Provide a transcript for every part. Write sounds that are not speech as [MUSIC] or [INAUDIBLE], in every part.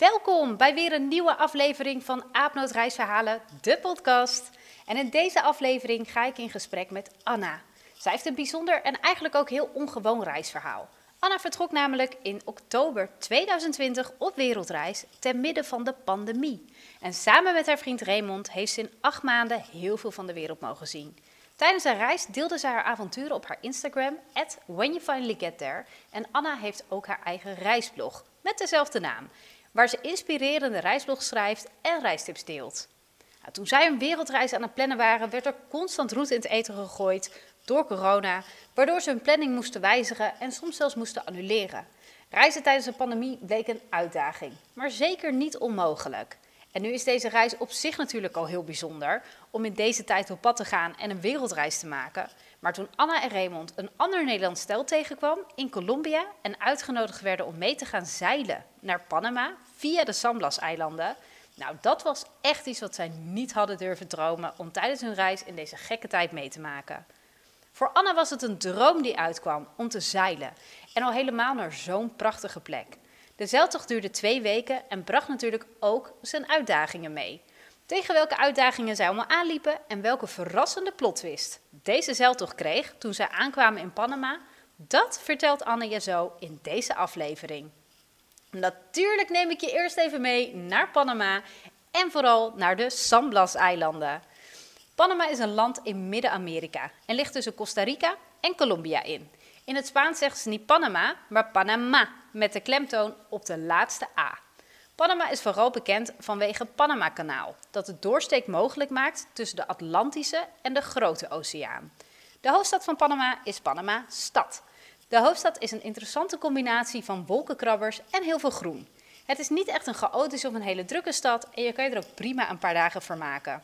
Welkom bij weer een nieuwe aflevering van Aapnoot Reisverhalen, de podcast. En in deze aflevering ga ik in gesprek met Anna. Zij heeft een bijzonder en eigenlijk ook heel ongewoon reisverhaal. Anna vertrok namelijk in oktober 2020 op wereldreis ten midden van de pandemie. En samen met haar vriend Raymond heeft ze in acht maanden heel veel van de wereld mogen zien. Tijdens haar reis deelde ze haar avonturen op haar Instagram, at When You Finally Get There. En Anna heeft ook haar eigen reisblog met dezelfde naam, waar ze inspirerende reisblogs schrijft en reistips deelt. Nou, toen zij een wereldreis aan het plannen waren, werd er constant roet in het eten gegooid door corona, waardoor ze hun planning moesten wijzigen en soms zelfs moesten annuleren. Reizen tijdens een pandemie bleek een uitdaging, maar zeker niet onmogelijk. En nu is deze reis op zich natuurlijk al heel bijzonder om in deze tijd op pad te gaan en een wereldreis te maken. Maar toen Anna en Raymond een ander Nederlands stel tegenkwam in Colombia en uitgenodigd werden om mee te gaan zeilen naar Panama via de San Blas-eilanden, nou dat was echt iets wat zij niet hadden durven dromen om tijdens hun reis in deze gekke tijd mee te maken. Voor Anna was het een droom die uitkwam om te zeilen en al helemaal naar zo'n prachtige plek. De zeiltocht duurde twee weken en bracht natuurlijk ook zijn uitdagingen mee. Tegen welke uitdagingen zij allemaal aanliepen en welke verrassende plotwist deze zeiltocht kreeg toen zij aankwamen in Panama, dat vertelt Anne je zo in deze aflevering. Natuurlijk neem ik je eerst even mee naar Panama en vooral naar de San Blas-eilanden. Panama is een land in Midden-Amerika en ligt tussen Costa Rica en Colombia in. In het Spaans zeggen ze niet Panama, maar Panama, met de klemtoon op de laatste A. Panama is vooral bekend vanwege het Panama-kanaal, dat het doorsteek mogelijk maakt tussen de Atlantische en de Grote Oceaan. De hoofdstad van Panama is Panama-stad. De hoofdstad is een interessante combinatie van wolkenkrabbers en heel veel groen. Het is niet echt een chaotische of een hele drukke stad en je kan je er ook prima een paar dagen vermaken.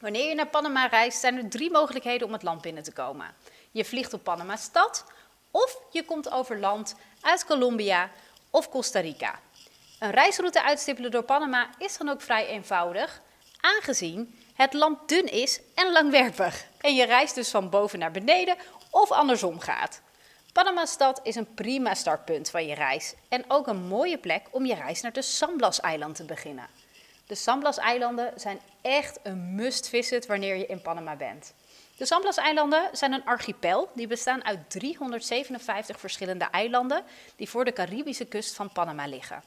Wanneer je naar Panama reist, zijn er drie mogelijkheden om het land binnen te komen. Je vliegt op Panama-stad of je komt over land uit Colombia of Costa Rica. Een reisroute uitstippelen door Panama is dan ook vrij eenvoudig, aangezien het land dun is en langwerpig. En je reist dus van boven naar beneden of andersom gaat. Panama-stad is een prima startpunt van je reis en ook een mooie plek om je reis naar de San Blas-eiland te beginnen. De San Blas-eilanden zijn echt een must-visit wanneer je in Panama bent. De San Blas-eilanden zijn een archipel die bestaan uit 357 verschillende eilanden die voor de Caribische kust van Panama liggen.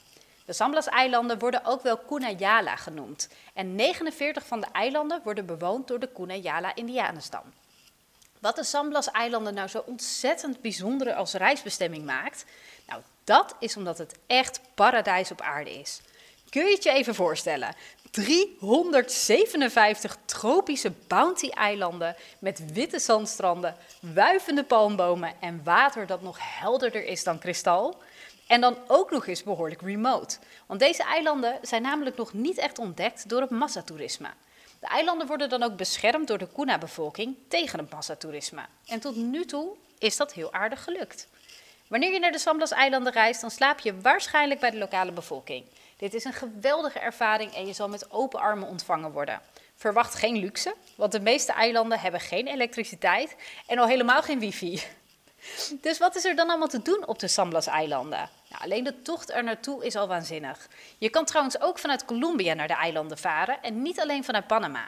De San Blas-eilanden worden ook wel Cunayala genoemd en 49 van de eilanden worden bewoond door de Cunayala-indianenstam. Wat de San Blas-eilanden nou zo ontzettend bijzonder als reisbestemming maakt, nou dat is omdat het echt paradijs op aarde is. Kun je het je even voorstellen? 357 tropische bounty-eilanden met witte zandstranden, wuivende palmbomen en water dat nog helderder is dan kristal. En dan ook nog eens behoorlijk remote. Want deze eilanden zijn namelijk nog niet echt ontdekt door het massatoerisme. De eilanden worden dan ook beschermd door de Kuna-bevolking tegen het massatoerisme. En tot nu toe is dat heel aardig gelukt. Wanneer je naar de Samblas-eilanden reist, dan slaap je waarschijnlijk bij de lokale bevolking. Dit is een geweldige ervaring en je zal met open armen ontvangen worden. Verwacht geen luxe, want de meeste eilanden hebben geen elektriciteit en al helemaal geen wifi. Dus wat is er dan allemaal te doen op de Samblas-eilanden? Nou, alleen de tocht er naartoe is al waanzinnig. Je kan trouwens ook vanuit Colombia naar de eilanden varen en niet alleen vanuit Panama.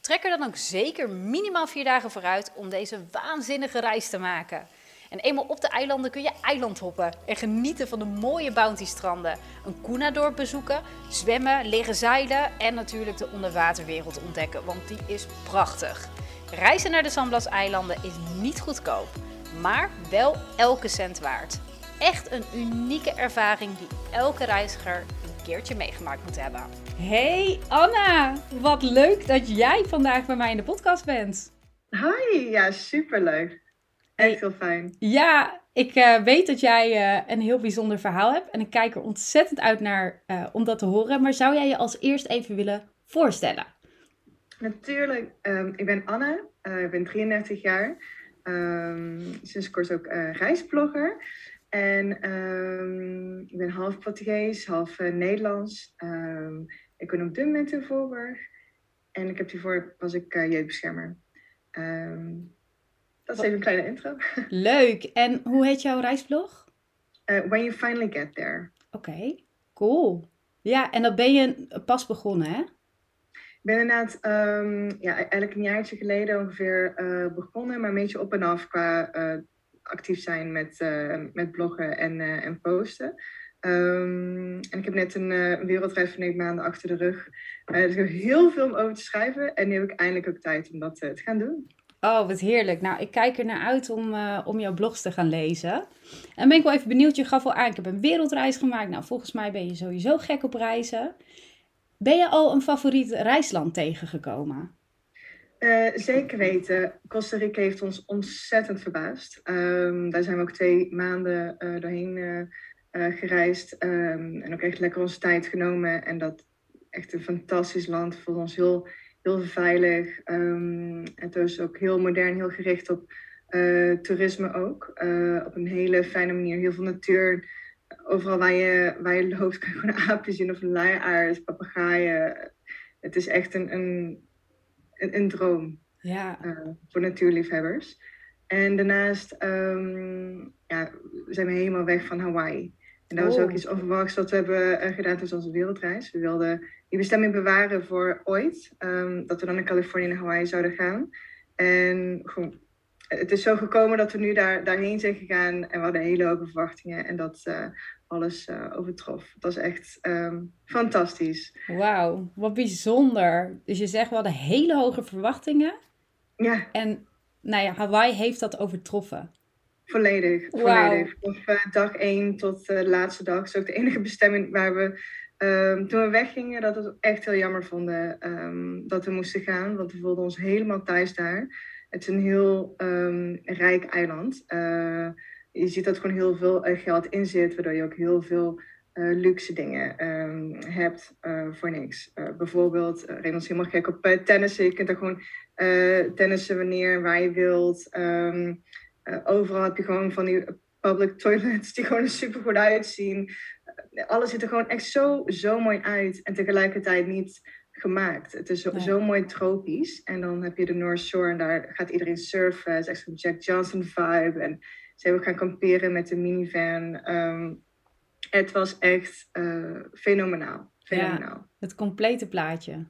Trek er dan ook zeker minimaal vier dagen vooruit om deze waanzinnige reis te maken. En eenmaal op de eilanden kun je eilandhoppen en genieten van de mooie bounty-stranden. Een Kuna-dorp bezoeken, zwemmen, leren zeilen en natuurlijk de onderwaterwereld ontdekken, want die is prachtig. Reizen naar de Samblas-eilanden is niet goedkoop, maar wel elke cent waard. Echt een unieke ervaring die elke reiziger een keertje meegemaakt moet hebben. Hey Anna, wat leuk dat jij vandaag bij mij in de podcast bent. Hi, ja superleuk. Echt heel fijn. Ja, ik uh, weet dat jij uh, een heel bijzonder verhaal hebt. En ik kijk er ontzettend uit naar uh, om dat te horen. Maar zou jij je als eerst even willen voorstellen? Natuurlijk. Um, ik ben Anne. ik ben 33 jaar. Um, sinds kort ook reisblogger. En um, ik ben half Portugees, half Nederlands. ik ben op dit moment in Voorburg. En ik heb hiervoor was ik jeugdbeschermer. Dat is even een kleine intro. [LAUGHS] Leuk. En hoe heet jouw reisblog? Uh, When You Finally Get There. Oké, cool. Ja, en dat ben je pas begonnen, hè? Ben inderdaad um, ja, eigenlijk een jaartje geleden ongeveer uh, begonnen, maar een beetje op en af qua uh, actief zijn met, met bloggen en, en posten. Um, en ik heb net een, wereldreis van negen maanden achter de rug. dus ik heb heel veel om over te schrijven en nu heb ik eindelijk ook tijd om dat te gaan doen. Oh, wat heerlijk. Nou, ik kijk er naar uit om, om jouw blogs te gaan lezen. En ben ik wel even benieuwd. Je gaf al aan, ik heb een wereldreis gemaakt. Nou, volgens mij ben je sowieso gek op reizen. Ben je al een favoriet reisland tegengekomen? Uh, zeker weten. Costa Rica heeft ons ontzettend verbaasd. Um, daar zijn we ook twee maanden uh, doorheen gereisd. Um, en ook echt lekker onze tijd genomen. En dat echt een fantastisch land. Voor ons heel heel veilig. Um, het is ook heel modern, heel gericht op toerisme ook. Op een hele fijne manier. Heel veel natuur. Overal waar je, waar je loopt [LAUGHS] kan je gewoon aapje zien of een luiaard, papegaaien. Het is echt een, een, een, een droom ja. Uh, voor natuurliefhebbers. En daarnaast um, ja, zijn we helemaal weg van Hawaii. En dat was ook oh. iets onverwachts wat we hebben gedaan tijdens onze wereldreis. We wilden die bestemming bewaren voor ooit. Um, dat we dan naar Californië en Hawaii zouden gaan. En gewoon, het is zo gekomen dat we nu daar, daarheen zijn gegaan. En we hadden hele hoge verwachtingen. En dat uh, alles uh, overtrof. Het was echt um, fantastisch. Wauw, wat bijzonder. Dus je zegt we hadden hele hoge verwachtingen. Ja. En nou ja, Hawaii heeft dat overtroffen. Volledig, volledig. Wow. Van uh, dag één tot de laatste dag. Het is ook de enige bestemming waar we Um, toen we weggingen, dat we het echt heel jammer vonden um, dat we moesten gaan. Want we voelden ons helemaal thuis daar. Het is een heel um, rijk eiland. Uh, je ziet dat gewoon heel veel uh, geld in zit, waardoor je ook heel veel uh, luxe dingen hebt voor niks. bijvoorbeeld, Raymond is helemaal gek op tennissen. Je kunt er gewoon tennissen wanneer waar je wilt. overal heb je gewoon van die public [LAUGHS] toilets die gewoon er super goed uitzien alles ziet er gewoon echt zo, zo mooi uit. En tegelijkertijd niet gemaakt. Het is zo, zo mooi tropisch. En dan heb je de North Shore en daar gaat iedereen surfen. Het is echt een Jack Johnson vibe. En ze hebben gaan kamperen met de minivan. Um, het was echt uh, fenomenaal. fenomenaal. Ja, het complete plaatje.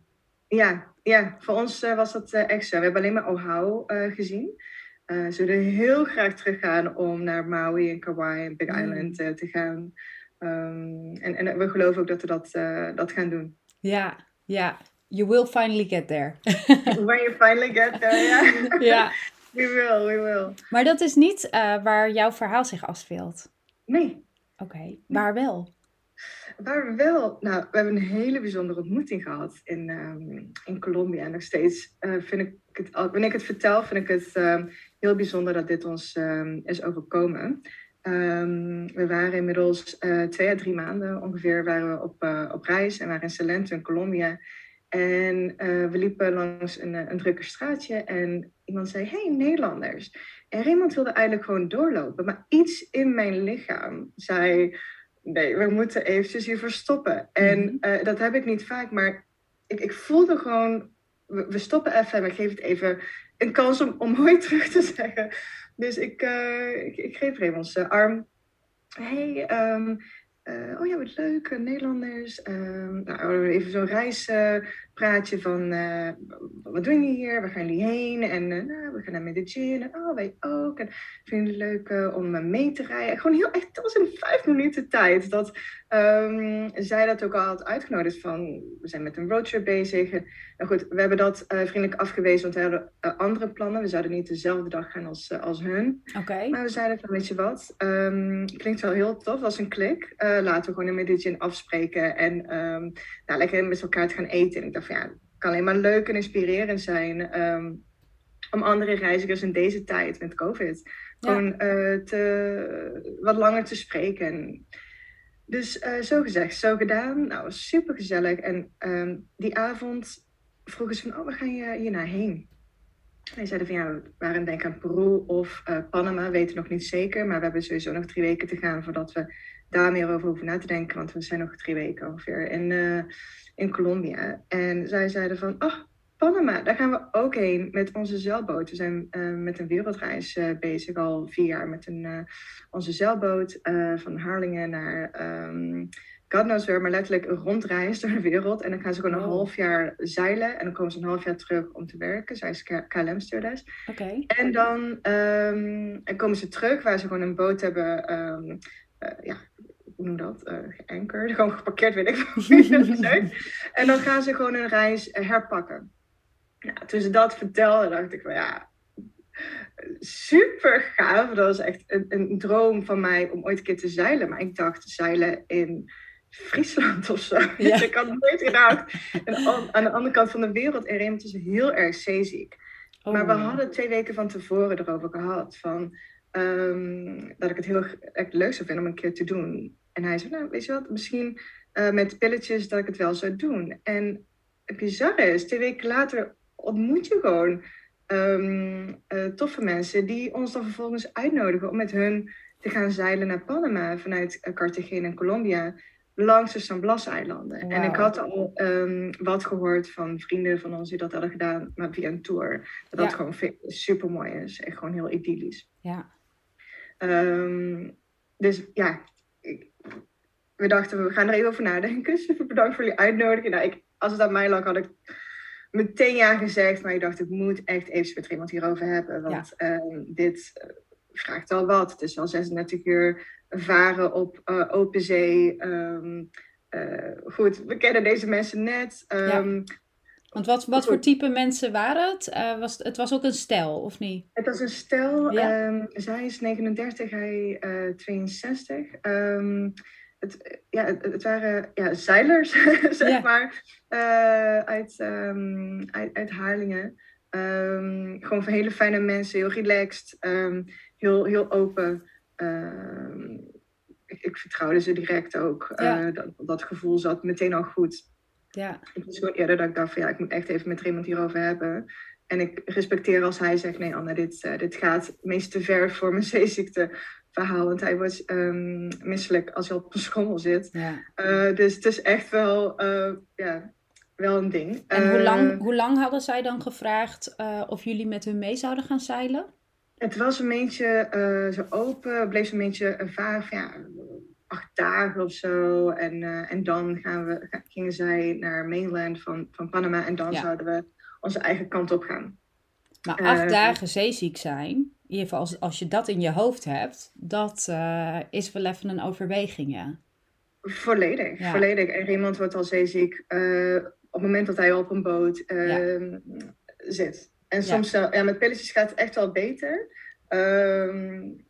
Ja, ja voor ons uh, was dat uh, echt zo. We hebben alleen maar Oahu gezien. ze willen heel graag teruggaan om naar Maui en Kauai en Big mm. Island te gaan. Um, en, en we geloven ook dat we dat, dat gaan doen. Ja, ja. You will finally get there. [LAUGHS] When you finally get there, ja. [LAUGHS] ja. We will, we will. Maar dat is niet uh, waar jouw verhaal zich afspeelt? Nee. Oké, okay. waar wel? Waar wel? Nou, we hebben een hele bijzondere ontmoeting gehad in, um, in Colombia. En nog steeds uh, vind ik het, wanneer ik het vertel, vind ik het um, heel bijzonder dat dit ons is overkomen. Um, we waren inmiddels uh, twee à drie maanden ongeveer waren we op, uh, op reis en waren in Salento in Colombia. En uh, we liepen langs een, een drukke straatje en iemand zei, hey Nederlanders. En Raymond wilde eigenlijk gewoon doorlopen, maar iets in mijn lichaam zei, nee, we moeten eventjes hier verstoppen. En mhm. dat heb ik niet vaak, maar ik, ik voelde gewoon, we, we stoppen even en ik geef het even een kans om, om [LAUGHS] mooi terug te zeggen. Dus ik, uh, ik, ik geef Raymond's arm. Hey, um, uh, oh ja, wat leuk, Nederlanders. Um, nou, even zo'n reispraatje van, uh, wat doen jullie hier? Waar gaan jullie heen? En nou, we gaan naar Medellin. En oh, wij ook. En vind het leuk om mee te rijden? Gewoon heel echt, dat was in vijf minuten tijd. Dat um, zij dat ook al had uitgenodigd van, we zijn met een roadtrip bezig. En, nou goed, we hebben dat vriendelijk afgewezen, want we hadden andere plannen. We zouden niet dezelfde dag gaan als, als hun. Oké. Maar we zeiden van, weet je wat, um, klinkt wel heel tof, was een klik. Laten we gewoon in Medellin afspreken en um, nou, lekker met elkaar te gaan eten. En ik dacht van ja, het kan alleen maar leuk en inspirerend zijn. Um, om andere reizigers in deze tijd met COVID gewoon uh, te, wat langer te spreken. Dus uh, zo gezegd, zo gedaan. Nou, super gezellig. En um, die avond vroegen ze van, oh, waar ga je hier naar heen? Wij zeiden van, ja, we waren denk aan Peru of uh, Panama, weten nog niet zeker. Maar we hebben sowieso nog drie weken te gaan voordat we daar meer over hoeven na te denken. Want we zijn nog drie weken ongeveer in, uh, in Colombia. En zij zeiden van, oh, Panama, daar gaan we ook heen met onze zeilboot. We zijn uh, met een wereldreis uh, bezig, al vier jaar met een, onze zeilboot van Harlingen naar um, God knows where, maar letterlijk een rondreis door de wereld. En dan gaan ze gewoon een half jaar zeilen en dan komen ze een half jaar terug om te werken. Zij is KLM-stewardess. Oké. Okay. En dan um, en komen ze terug waar ze gewoon een boot hebben, um, ja, hoe noem dat? Uh, geankerd, [LAUGHS] gewoon geparkeerd, weet ik [LAUGHS] En dan gaan ze gewoon een reis herpakken. Nou, toen ze dat vertelde, dacht ik van ja, super gaaf. Dat was echt een, een, droom van mij om ooit een keer te zeilen. Maar ik dacht zeilen in Friesland of zo. Ja. [LAUGHS] ik had het nooit gedacht. En aan de andere kant van de wereld, en Raymond is heel erg zeeziek. Oh, maar we hadden twee weken van tevoren erover gehad. Van, um, dat ik het heel echt leuk zou vinden om een keer te doen. En hij zei, nou weet je wat, misschien uh, met pilletjes dat ik het wel zou doen. En het bizarre is, twee weken later ontmoet je gewoon um, uh, toffe mensen die ons dan vervolgens uitnodigen om met hun te gaan zeilen naar Panama vanuit uh, Cartagena en Colombia langs de San Blas-eilanden. Wow. En ik had al um, wat gehoord van vrienden van ons die dat hadden gedaan, maar via een tour. Dat ja. dat gewoon super mooi is. Echt gewoon heel idyllisch. Ja. Um, dus ja, we dachten, we gaan er even over nadenken. [LAUGHS] Super bedankt voor jullie uitnodiging. Nou, ik, als het aan mij lag, had ik meteen ja gezegd. Maar ik dacht, ik moet echt even met iemand hierover hebben. Want ja. um, dit uh, vraagt al wat. Het is al 36 uur varen op uh, open zee. Um, uh, goed, we kennen deze mensen net. Um, ja. Want wat, wat voor type mensen waren het? Uh, was, het was ook een stel, of niet? Het was een stel. Ja. Um, zij is 39, hij uh, 62. Um, het, ja, het, het, waren ja, zeilers, [LAUGHS] zeg ja. maar, uh, uit, um, uit, uit Haarlingen. Gewoon van hele fijne mensen, heel relaxed, heel, heel open. Ik, ik, vertrouwde ze direct ook. Ja. Dat, dat gevoel zat meteen al goed. Ja. Het was gewoon eerder dat ik dacht van ja, ik moet echt even met iemand hierover hebben. En ik respecteer als hij zegt, nee Anne, dit, uh, dit gaat meest te ver voor mijn [LAUGHS] zeeziekte verhaal. Want hij wordt um, misselijk als hij op een schommel zit. Ja. Uh, dus het is echt wel, uh, ja, wel een ding. En hoe, lang, hoe lang hadden zij dan gevraagd of jullie met hun mee zouden gaan zeilen? Het was een beetje zo open, bleef een beetje vaag, ja, acht dagen of zo. En, en dan gaan we, gingen zij naar mainland van, van Panama en dan ja. zouden we onze eigen kant op gaan. Maar acht dagen zeeziek zijn, in ieder geval als, als je dat in je hoofd hebt, dat uh, is wel even een overweging, ja. Volledig, ja. volledig. En iemand wordt al zeeziek op het moment dat hij op een boot ja. zit. En soms, ja. ja. met pilletjes gaat het echt wel beter. Um,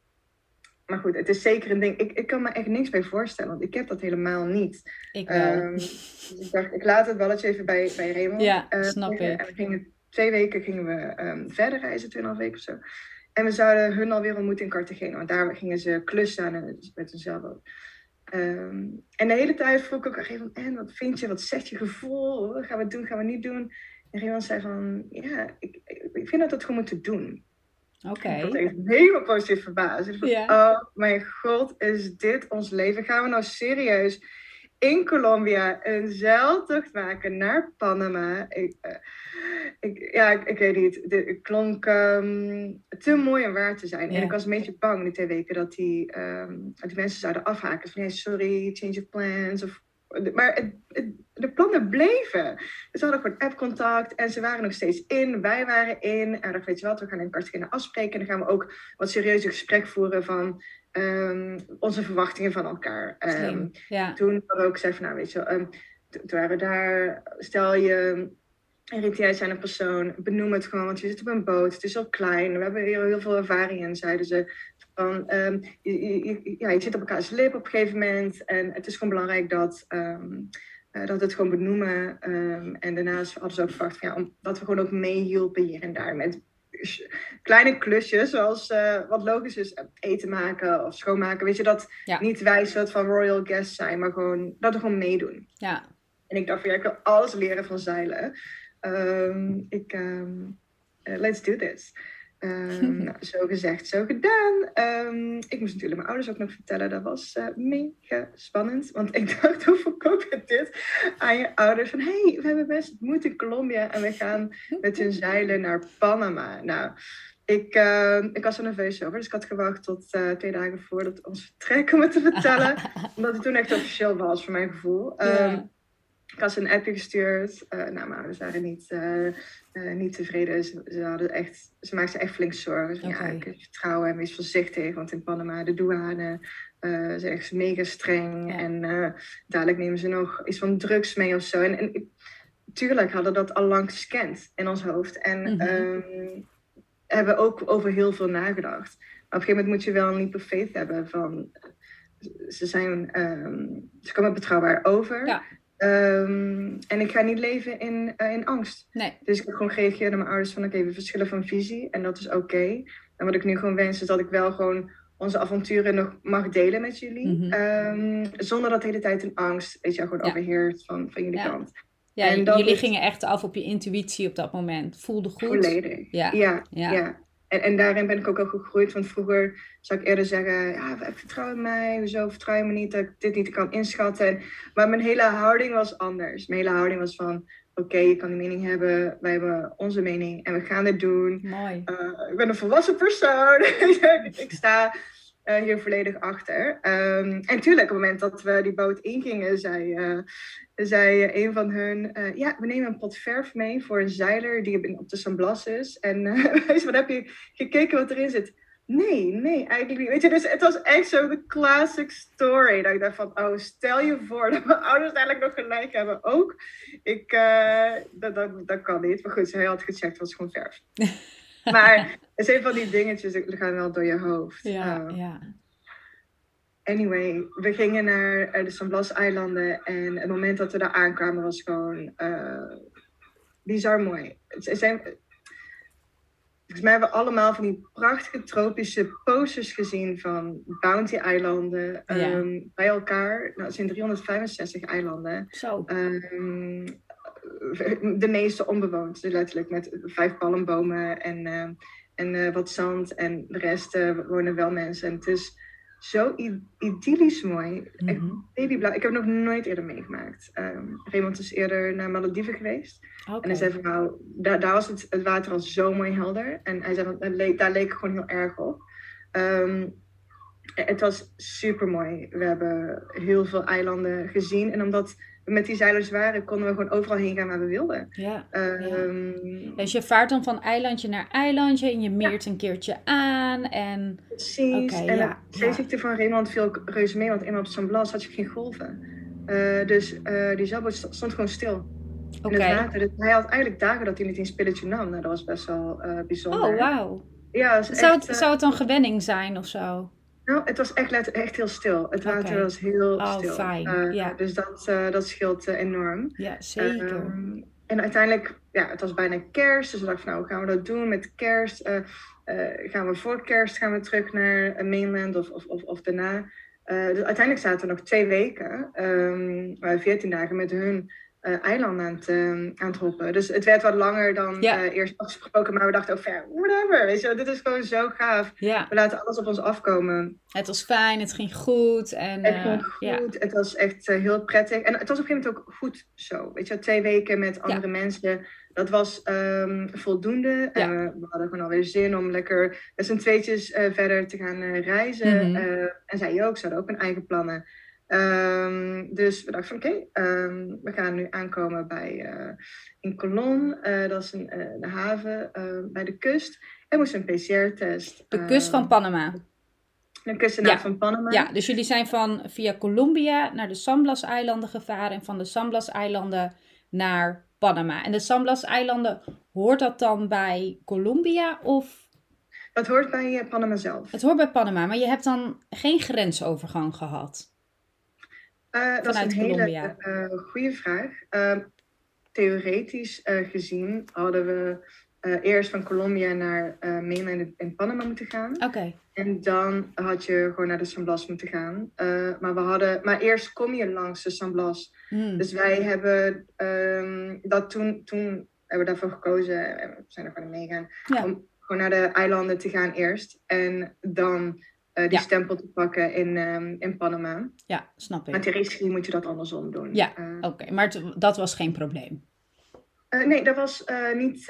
maar goed, het is zeker een ding. Ik, ik kan me echt niks bij voorstellen, want ik heb dat helemaal niet. Ik wel. Um, dus ik dacht, ik laat het balletje even bij, bij Raymond. Ja, snap ik. En we gingen, twee weken gingen we um, verder reizen, tweeënhalf weken of zo. En we zouden hun alweer ontmoeten in Cartagena, want daar gingen ze klussen aan met een zeilboot. Um, en de hele tijd vroeg ik ook aan en wat vind je, wat zegt je gevoel, gaan we doen, gaan we niet doen? En Raymond zei van, ja, ik, ik vind dat we het gewoon moeten doen. Oké. Okay. Ik was echt helemaal positief verbaasd. Oh mijn god, is dit ons leven? Gaan we nou serieus in Colombia een zeiltocht maken naar Panama? Ik, uh, ik, ja, ik, ik, weet niet. Het klonk um, te mooi om waar te zijn. Yeah. En ik was een beetje bang die twee weken dat die, um, die mensen zouden afhaken. Van, hey, sorry, change of plans. Of, maar het, het, de plannen bleven. We hadden gewoon app-contact en ze waren nog steeds in. Wij waren in. En dan weet je wat, we gaan in Cartagena afspreken. En dan gaan we ook wat serieuze gesprek voeren van um, onze verwachtingen van elkaar. Um, ja. Toen hadden we ook gezegd van, nou weet je um, toen waren we daar, stel je irriteert zijn een persoon, benoem het gewoon, want je zit op een boot, het is al klein, we hebben hier heel veel ervaring in, zeiden ze. Van, um, je, je, ja, je zit op elkaars lip op een gegeven moment en het is gewoon belangrijk dat, um, uh, dat we het gewoon benoemen. Um, en daarnaast hadden ze ook gevraagd van, ja, om, dat we gewoon ook meehielpen hier en daar met kleine klusjes, zoals uh, wat logisch is, eten maken of schoonmaken. Weet je, dat niet wij soort van royal guests zijn, maar gewoon dat we gewoon meedoen. Ja. En ik dacht van ja, ik wil alles leren van zeilen. Ik, um, let's do this. Um, nou, [LAUGHS] zo gezegd, zo gedaan. Um, ik moest natuurlijk mijn ouders ook nog vertellen. Dat was uh, mega spannend. Want ik [LAUGHS] dacht, hoe verkoop je dit aan je ouders? Van, hey, we hebben best moed in Colombia. En we gaan met hun zeilen naar Panama. Nou, ik, uh, ik was er nerveus over. Dus ik had gewacht tot uh, twee dagen voordat ons vertrek om het te vertellen. [LAUGHS] omdat het toen echt officieel was, voor mijn gevoel. Um, ik had ze een appje gestuurd. Uh, nou, mijn ouders waren niet, uh, uh, niet tevreden. Ze, ze, hadden echt, ze maakten echt flink zorgen. Okay. Ja, ik vertrouwen en wees voorzichtig. Want in Panama, de douane is echt mega streng. Ja. En dadelijk nemen ze nog iets van drugs mee of zo. En, en tuurlijk hadden dat al lang gescand in ons hoofd. En mm -hmm. um, hebben ook over heel veel nagedacht. Maar op een gegeven moment moet je wel een leap of faith hebben van... Ze, zijn, um, ze komen betrouwbaar over. Ja. Um, en ik ga niet leven in, uh, in angst. Nee. Dus ik heb gewoon gereageerd naar mijn ouders van oké, okay, we verschillen van visie en dat is oké. Okay. En wat ik nu gewoon wens is dat ik wel gewoon onze avonturen nog mag delen met jullie. Mm -hmm. um, zonder dat de hele tijd een angst, weet je, gewoon ja. overheert van, van jullie ja. kant. Ja, en jullie gingen echt af op je intuïtie op dat moment. Voelde goed. Volledig. Ja. Ja, ja. En, en daarin ben ik ook al gegroeid. Want vroeger zou ik eerder zeggen, ja, vertrouw mij. Hoezo vertrouw je me niet dat ik dit niet kan inschatten. En, maar mijn hele houding was anders. Mijn hele houding was van, oké, okay, je kan die mening hebben. Wij hebben onze mening en we gaan dit doen. Mooi. Uh, ik ben een volwassen persoon. [LAUGHS] ik sta uh, hier volledig achter. Um, en tuurlijk, op het moment dat we die boot ingingen, zei, uh, zei een van hun... Uh, ja, we nemen een pot verf mee voor een zeiler die op de San Blas is. En [LAUGHS] wat heb je gekeken wat erin zit? Nee, nee, eigenlijk niet. Weet je, dus het was echt zo de classic story. Dat ik dacht van, oh, stel je voor dat mijn ouders eigenlijk nog gelijk hebben. Ook, ik, dat, dat, dat kan niet. Maar goed, hij had gecheckt, het was gewoon verf. [LAUGHS] [LAUGHS] maar het zijn van die dingetjes, die gaan wel door je hoofd. Ja, uh, ja. Anyway, we gingen naar de San Blas-eilanden en het moment dat we daar aankwamen was gewoon uh, bizar mooi. Het zijn, volgens mij hebben we allemaal van die prachtige tropische posters gezien van Bounty-eilanden ja. um, bij elkaar. Nou, het zijn 365 eilanden. Zo. Um, de meeste onbewoond, dus letterlijk met vijf palmbomen en, uh, en uh, wat zand. En de rest wonen wel mensen. En het is zo idyllisch mooi. Mhm. babyblauw. Ik heb het nog nooit eerder meegemaakt. Um, Raymond is eerder naar Malediven geweest. En hij zei van nou, daar, daar was het, het water al zo mooi helder. En hij zei van, het leek, daar leek het gewoon heel erg op. Um, het was super mooi. We hebben heel veel eilanden gezien. En omdat met die zeilers waren, konden we gewoon overal heen gaan waar we wilden. Ja. Um, Dus je vaart dan van eilandje naar eilandje en je meert een keertje aan en... Precies. Oké, en ja, het zeeziekte van Raymond viel ook reuze mee, want eenmaal op San Blas had je geen golven. Uh, dus uh, die zeilboot st- stond gewoon stil Oké. in het water. Dus hij had eigenlijk dagen dat hij niet een spilletje nam. Nou, dat was best wel uh, bijzonder. Oh, wauw. Ja, Zou, echt, het- eh, zou het dan gewenning zijn of zo? Nou, het was echt, echt heel stil. Het water was heel Oh, stil. fijn, Eh, ja. Dus dat, eh, dat scheelt eh, enorm. Ja, zeker. Ehm, en uiteindelijk, ja, het was bijna kerst. Dus we dachten nou, hoe gaan we dat doen met kerst? Gaan we voor kerst gaan we terug naar mainland of, of, of, of daarna? Dus uiteindelijk zaten we nog twee weken, ehm, eh, veertien dagen met hun eh, eilanden aan het, aan het hoppen. Dus het werd wat langer dan Ja. eh, eerst afgesproken. Maar we dachten ook, ja, whatever, weet je, dit is gewoon zo gaaf. ja, We laten alles op ons afkomen. het was fijn, het ging goed en... Het ging ja. goed. Het was echt heel prettig. En het was op een gegeven moment ook goed zo. Weet je, twee weken met andere mensen. Dat was ehm, voldoende. Ja. We hadden gewoon alweer zin om lekker met z'n tweetjes verder te gaan reizen. Mhm. En zij ook. Ze hadden ook hun eigen plannen. Ehm, dus we dachten van oké, ehm, we gaan nu aankomen bij eh, in Colon. Eh, dat is een, eh, een haven bij de kust. En moesten een PCR-test. De kust van Panama. De kustnaam Ja. van Panama. Ja, dus jullie zijn van via Colombia naar de San Blas-eilanden gevaren en van de San Blas-eilanden naar Panama. En de San Blas-eilanden, hoort dat dan bij Colombia of... Dat hoort bij Panama zelf. Het hoort bij Panama, maar je hebt dan geen grensovergang gehad. Eh, dat is een Colombia. hele uh, goede vraag. Uh, theoretisch uh, gezien hadden we eh, eerst van Colombia naar mainland in Panama moeten gaan. Oké. En dan had je gewoon naar de San Blas moeten gaan. Maar, we hadden, maar eerst kom je langs de San Blas. Hmm. Dus wij hebben um, dat toen, toen hebben we daarvoor gekozen. En we zijn er gewoon mee meegaan. Ja. Om gewoon naar de eilanden te gaan eerst. En dan die Ja. stempel te pakken in, um, in Panama. Ja, snap ik. Maar theoretisch moet je dat andersom doen. Ja. Uh, Oké, maar het- dat was geen probleem. Uh, nee, dat was, niet,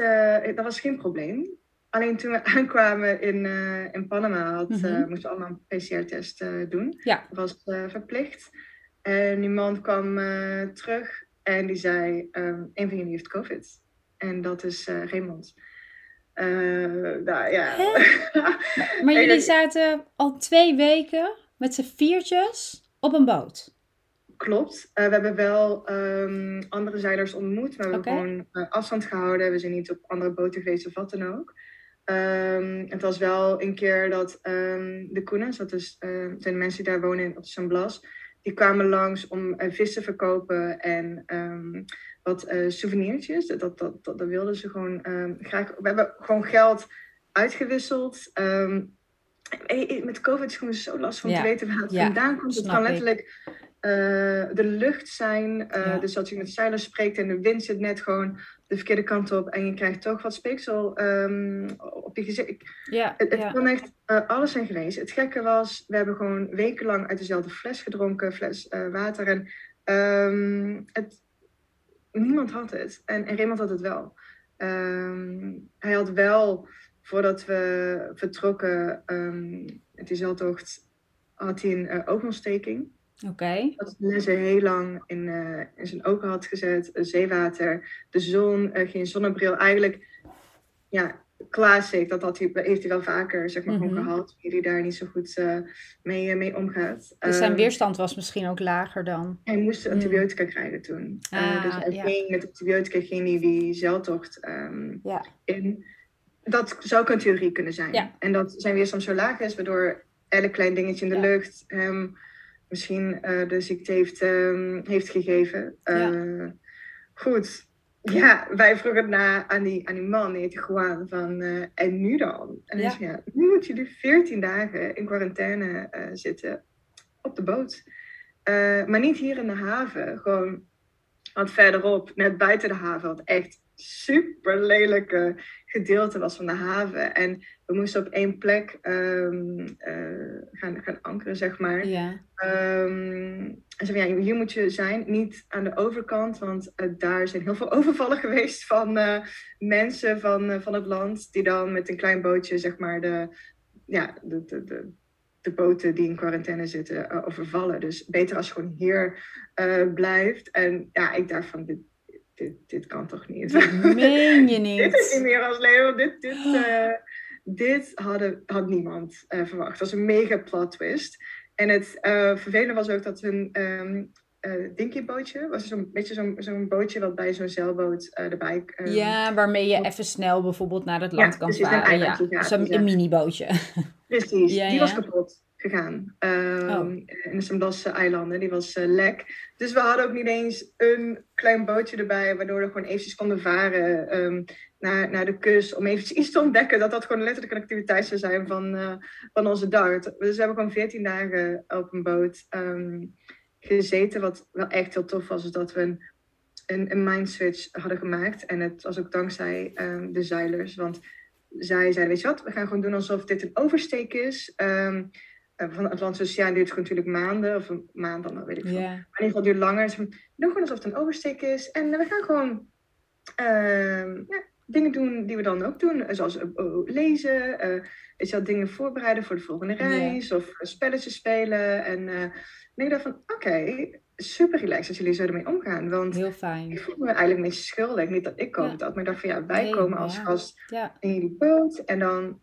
dat was geen probleem. Alleen toen we [LAUGHS] aankwamen in, uh, in Panama, had, Mhm. moesten we allemaal een PCR-test uh, doen. Ja. Dat was verplicht. En die man kwam terug en die zei: um, Een van jullie heeft COVID. En dat is Raymond. Uh, nou ja. [LAUGHS] Maar jullie zaten al twee weken met z'n viertjes op een boot. Klopt. Uh, we hebben wel um, andere zeilers ontmoet. We hebben gewoon uh, afstand gehouden. We zijn niet op andere boten geweest of wat dan ook. Um, het was wel een keer dat um, de Koenens, dat is, uh, zijn de mensen die daar wonen op San Blas, die kwamen langs om uh, vis te verkopen en um, wat uh, souvenirtjes. Dat, dat, dat, dat wilden ze gewoon um, graag. We hebben gewoon geld uitgewisseld. Um, met COVID is het gewoon zo lastig om Ja. te weten waar het Ja, vandaan komt. Het kan letterlijk de lucht zijn. Ja. Dus als je met zeilers spreekt en de wind zit net gewoon de verkeerde kant op en je krijgt toch wat speeksel um, op je gezicht. Ja, Het, het ja. kan echt uh, alles zijn geweest. Het gekke was, we hebben gewoon wekenlang uit dezelfde fles gedronken, fles water. En um, het, niemand had het. En, en Raymond had het wel. Um, hij had wel, voordat we vertrokken, um, het is tocht had hij een uh, oogontsteking. Oké. Dat Lesse heel lang in, uh, in zijn ogen had gezet. Uh, zeewater, de zon, uh, geen zonnebril. Eigenlijk, ja, classic. Dat had hij, heeft hij wel vaker, zeg maar, Mhm. gehad. Wie hij daar niet zo goed uh, mee, uh, mee omgaat. Dus zijn Um, weerstand was misschien ook lager dan. Hij moest antibiotica krijgen toen. Uh, Ah, dus hij ja. ging met antibiotica ging hij die zeiltocht um, Ja. in. Dat zou ook een theorie kunnen zijn. Ja. En dat zijn weerstand zo laag is, waardoor elk klein dingetje in de lucht hem misschien uh, de ziekte heeft, um, heeft gegeven. Uh, Goed. Ja, wij vroegen na aan die, aan die man, die heette Juan, van uh, en nu dan? En Ja. zei, ja, nu moet je dus 14 dagen in quarantaine zitten op de boot. Maar niet hier in de haven, gewoon wat verderop, net buiten de haven, wat echt super lelijke gedeelte was van de haven. En we moesten op één plek um, uh, gaan, gaan ankeren, zeg maar. Ja. Um, en zei, ja, hier moet je zijn, niet aan de overkant, want uh, daar zijn heel veel [LAUGHS] overvallen geweest van uh, mensen van, van het land, die dan met een klein bootje, zeg maar, de, ja, de, de, de, de boten die in quarantaine zitten, overvallen. Dus beter als je gewoon hier blijft. En ja, ik dacht van, dit, dit, dit kan toch niet? Meen je niet. [LAUGHS] dit is niet meer als leven. Dit, dit, [GASPS] dit hadden, had niemand uh, verwacht. Het was een mega plot twist. En het uh, vervelende was ook dat hun um, uh, dinkybootje, was zo'n beetje zo'n zo'n bootje wat bij zo'n zeilboot erbij... Um, Ja, waarmee je even snel bijvoorbeeld naar het land Ja, kan een varen. Ja, zo'n ja. een minibootje. Precies, [LAUGHS] die was kapot gegaan. Um, Oh. In de Samblasse eilanden, die was uh, lek. Dus we hadden ook niet eens een klein bootje erbij, waardoor we gewoon eventjes konden varen um, naar, naar de kust. Om eventjes iets te ontdekken, dat dat gewoon letterlijk een activiteit zou zijn van, uh, van onze dag. Dus we hebben gewoon 14 dagen op een boot um, gezeten. Wat wel echt heel tof was, is dat we een, een, een mindswitch hadden gemaakt. En het was ook dankzij um, de zeilers, want zij zeiden, weet je wat, we gaan gewoon doen alsof dit een oversteek is. Um, van het Atlantische Oceaan duurt het natuurlijk maanden, of een maand dan, weet ik veel. Maar in ieder geval duurt het langer. Dus we doen gewoon alsof het een oversteek is. En we gaan gewoon uh, ja, dingen doen die we dan ook doen. Zoals uh, lezen, uh, dingen voorbereiden voor de volgende reis. Of spelletjes spelen. En ik dacht van, oké, okay, super relaxed als jullie zo ermee omgaan. Want Heel fijn. ik voel me eigenlijk een beetje schuldig. Niet dat ik ook Ja. dat, maar ik dacht van, ja, wij Nee, komen als ja. gast in jullie boot. En dan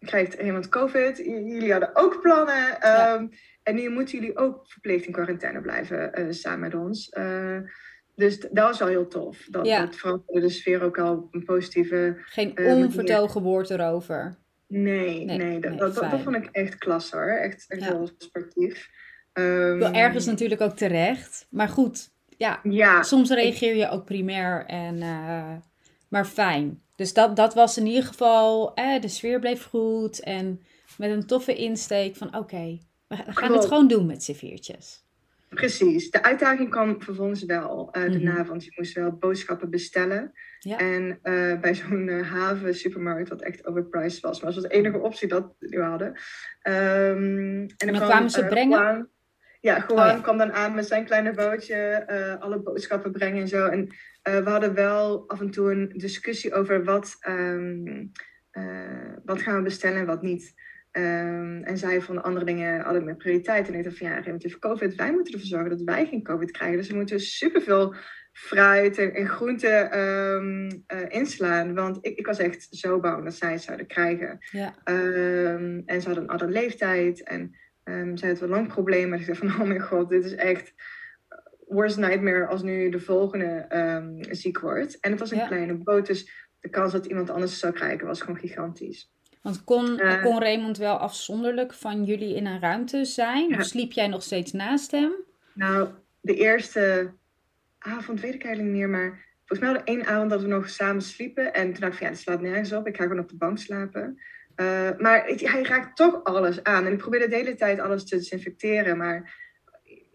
krijgt iemand COVID. Jullie hadden ook plannen. Ja. Um, en nu moeten jullie ook verplicht in quarantaine blijven uh, samen met ons. Uh, dus dat was al heel tof. Dat, Ja. dat veranderde de sfeer ook al een positieve... Geen Eh, onvertogen woord erover. Nee, Nee, nee, dat, nee, dat, dat, fijn. dat vond ik echt klasse hoor. Echt, echt Ja. heel sportief. Um, Wel ergens natuurlijk ook terecht. Maar goed, ja. Ja, Soms reageer je ook primair en... eh, maar fijn. Dus dat, dat was in ieder geval, eh, de sfeer bleef goed en met een toffe insteek van oké, we gaan het gewoon doen met serveertjes. Precies. De uitdaging kwam vervolgens wel uh, daarna, want je moest wel boodschappen bestellen. Ja. En uh, bij zo'n uh, haven supermarkt, wat echt overpriced was, maar dat was de enige optie dat we hadden. Um, en dan, en dan kwamen ze brengen? ja, gewoon oh, ja. kwam dan aan met zijn kleine bootje, alle boodschappen brengen en zo. En we hadden wel af en toe een discussie over wat, um, wat gaan we bestellen en wat niet. Um, en zij vonden andere dingen hadden meer prioriteit. En ik dacht van ja, relatief COVID, wij moeten ervoor zorgen dat wij geen COVID krijgen. Dus we moeten superveel fruit en, en groenten um, uh, inslaan. Want ik, ik was echt zo bang dat zij het zouden krijgen. Ja. Um, en ze hadden een andere leeftijd. En zij hadden wel lang problemen. Dus ik dacht van, oh mijn god, dit is echt worst nightmare als nu de volgende ziek wordt. En het was een kleine boot, dus de kans dat iemand anders zou krijgen was gewoon gigantisch. Want kon, uh, kon Raymond wel afzonderlijk van jullie in een ruimte zijn? Of sliep jij nog steeds naast hem? Nou, de eerste avond weet ik eigenlijk niet meer, maar volgens mij hadden één avond dat we nog samen sliepen. En toen dacht ik van ja, het slaat nergens op, ik ga gewoon op de bank slapen. Uh, maar hij raakt toch alles aan. En ik probeerde de hele tijd alles te desinfecteren, maar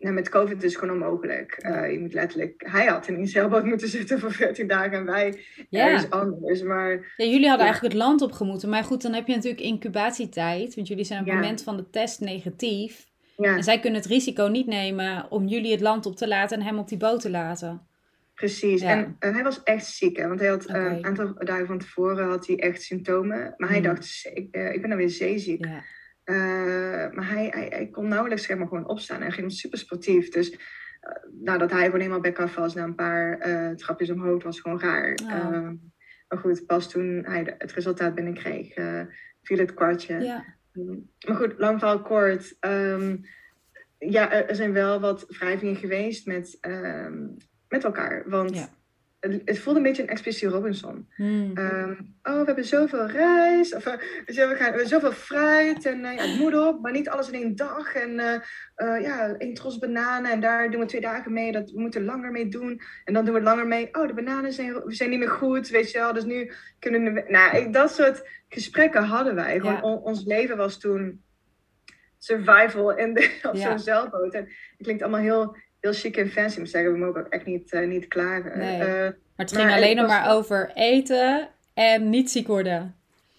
nou, met COVID is het gewoon onmogelijk. Uh, je moet letterlijk, hij had in een zeilboot [LAUGHS] moeten zitten voor 14 dagen en wij ja. is anders. Maar, ja, jullie hadden eigenlijk het land opgemoeten. Maar goed, dan heb je natuurlijk incubatietijd. Want jullie zijn op het moment van de test negatief. En zij kunnen het risico niet nemen om jullie het land op te laten en hem op die boot te laten. Precies. En hij was echt ziek. Hè? Want hij had okay. een aantal dagen van tevoren had hij echt symptomen. Maar hij mm. dacht, ik, uh, ik ben dan weer zeeziek. Ja. Uh, maar hij, hij, hij, kon nauwelijks zeg maar, gewoon opstaan. Hij ging super sportief. Dus uh, nadat hij gewoon helemaal back af was na een paar uh, trapjes omhoog, was gewoon raar. Oh. maar goed, pas toen hij het resultaat binnenkreeg, viel het kwartje. Ja. Um, maar goed, lang verhaal kort. Um, ja, er zijn wel wat wrijvingen geweest met, um, met elkaar. Want ja het voelde een beetje een expeditie Robinson. Hmm. Um, oh, we hebben zoveel reis, of uh, we, gaan, we hebben zoveel fruit en uh, ja, het moet op, maar niet alles in één dag. En uh, ja, één tros bananen en daar doen we twee dagen mee, dat, we moeten langer mee doen. En dan doen we langer mee, oh, de bananen zijn, zijn niet meer goed, weet je wel. Dus nu kunnen we, nou, dat soort gesprekken hadden wij. Gewoon, on, ons leven was toen survival in de, op zo'n zeilboot. En het klinkt allemaal heel heel chic en fancy moet zeggen. We mogen ook echt niet, uh, niet klagen. Nee. Uh, maar het ging alleen nog maar over eten en niet ziek worden.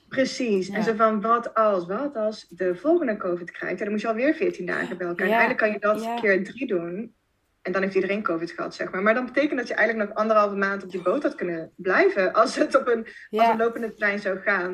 Precies. En zo van, wat als, wat als de volgende COVID krijgt? En dan moet je alweer 14 dagen bij elkaar. Ja. En eigenlijk kan je dat keer drie doen. En dan heeft iedereen COVID gehad, zeg maar. Maar dan betekent dat je eigenlijk nog anderhalve maand op die boot had kunnen blijven. Als het op een, als een lopende trein zou gaan.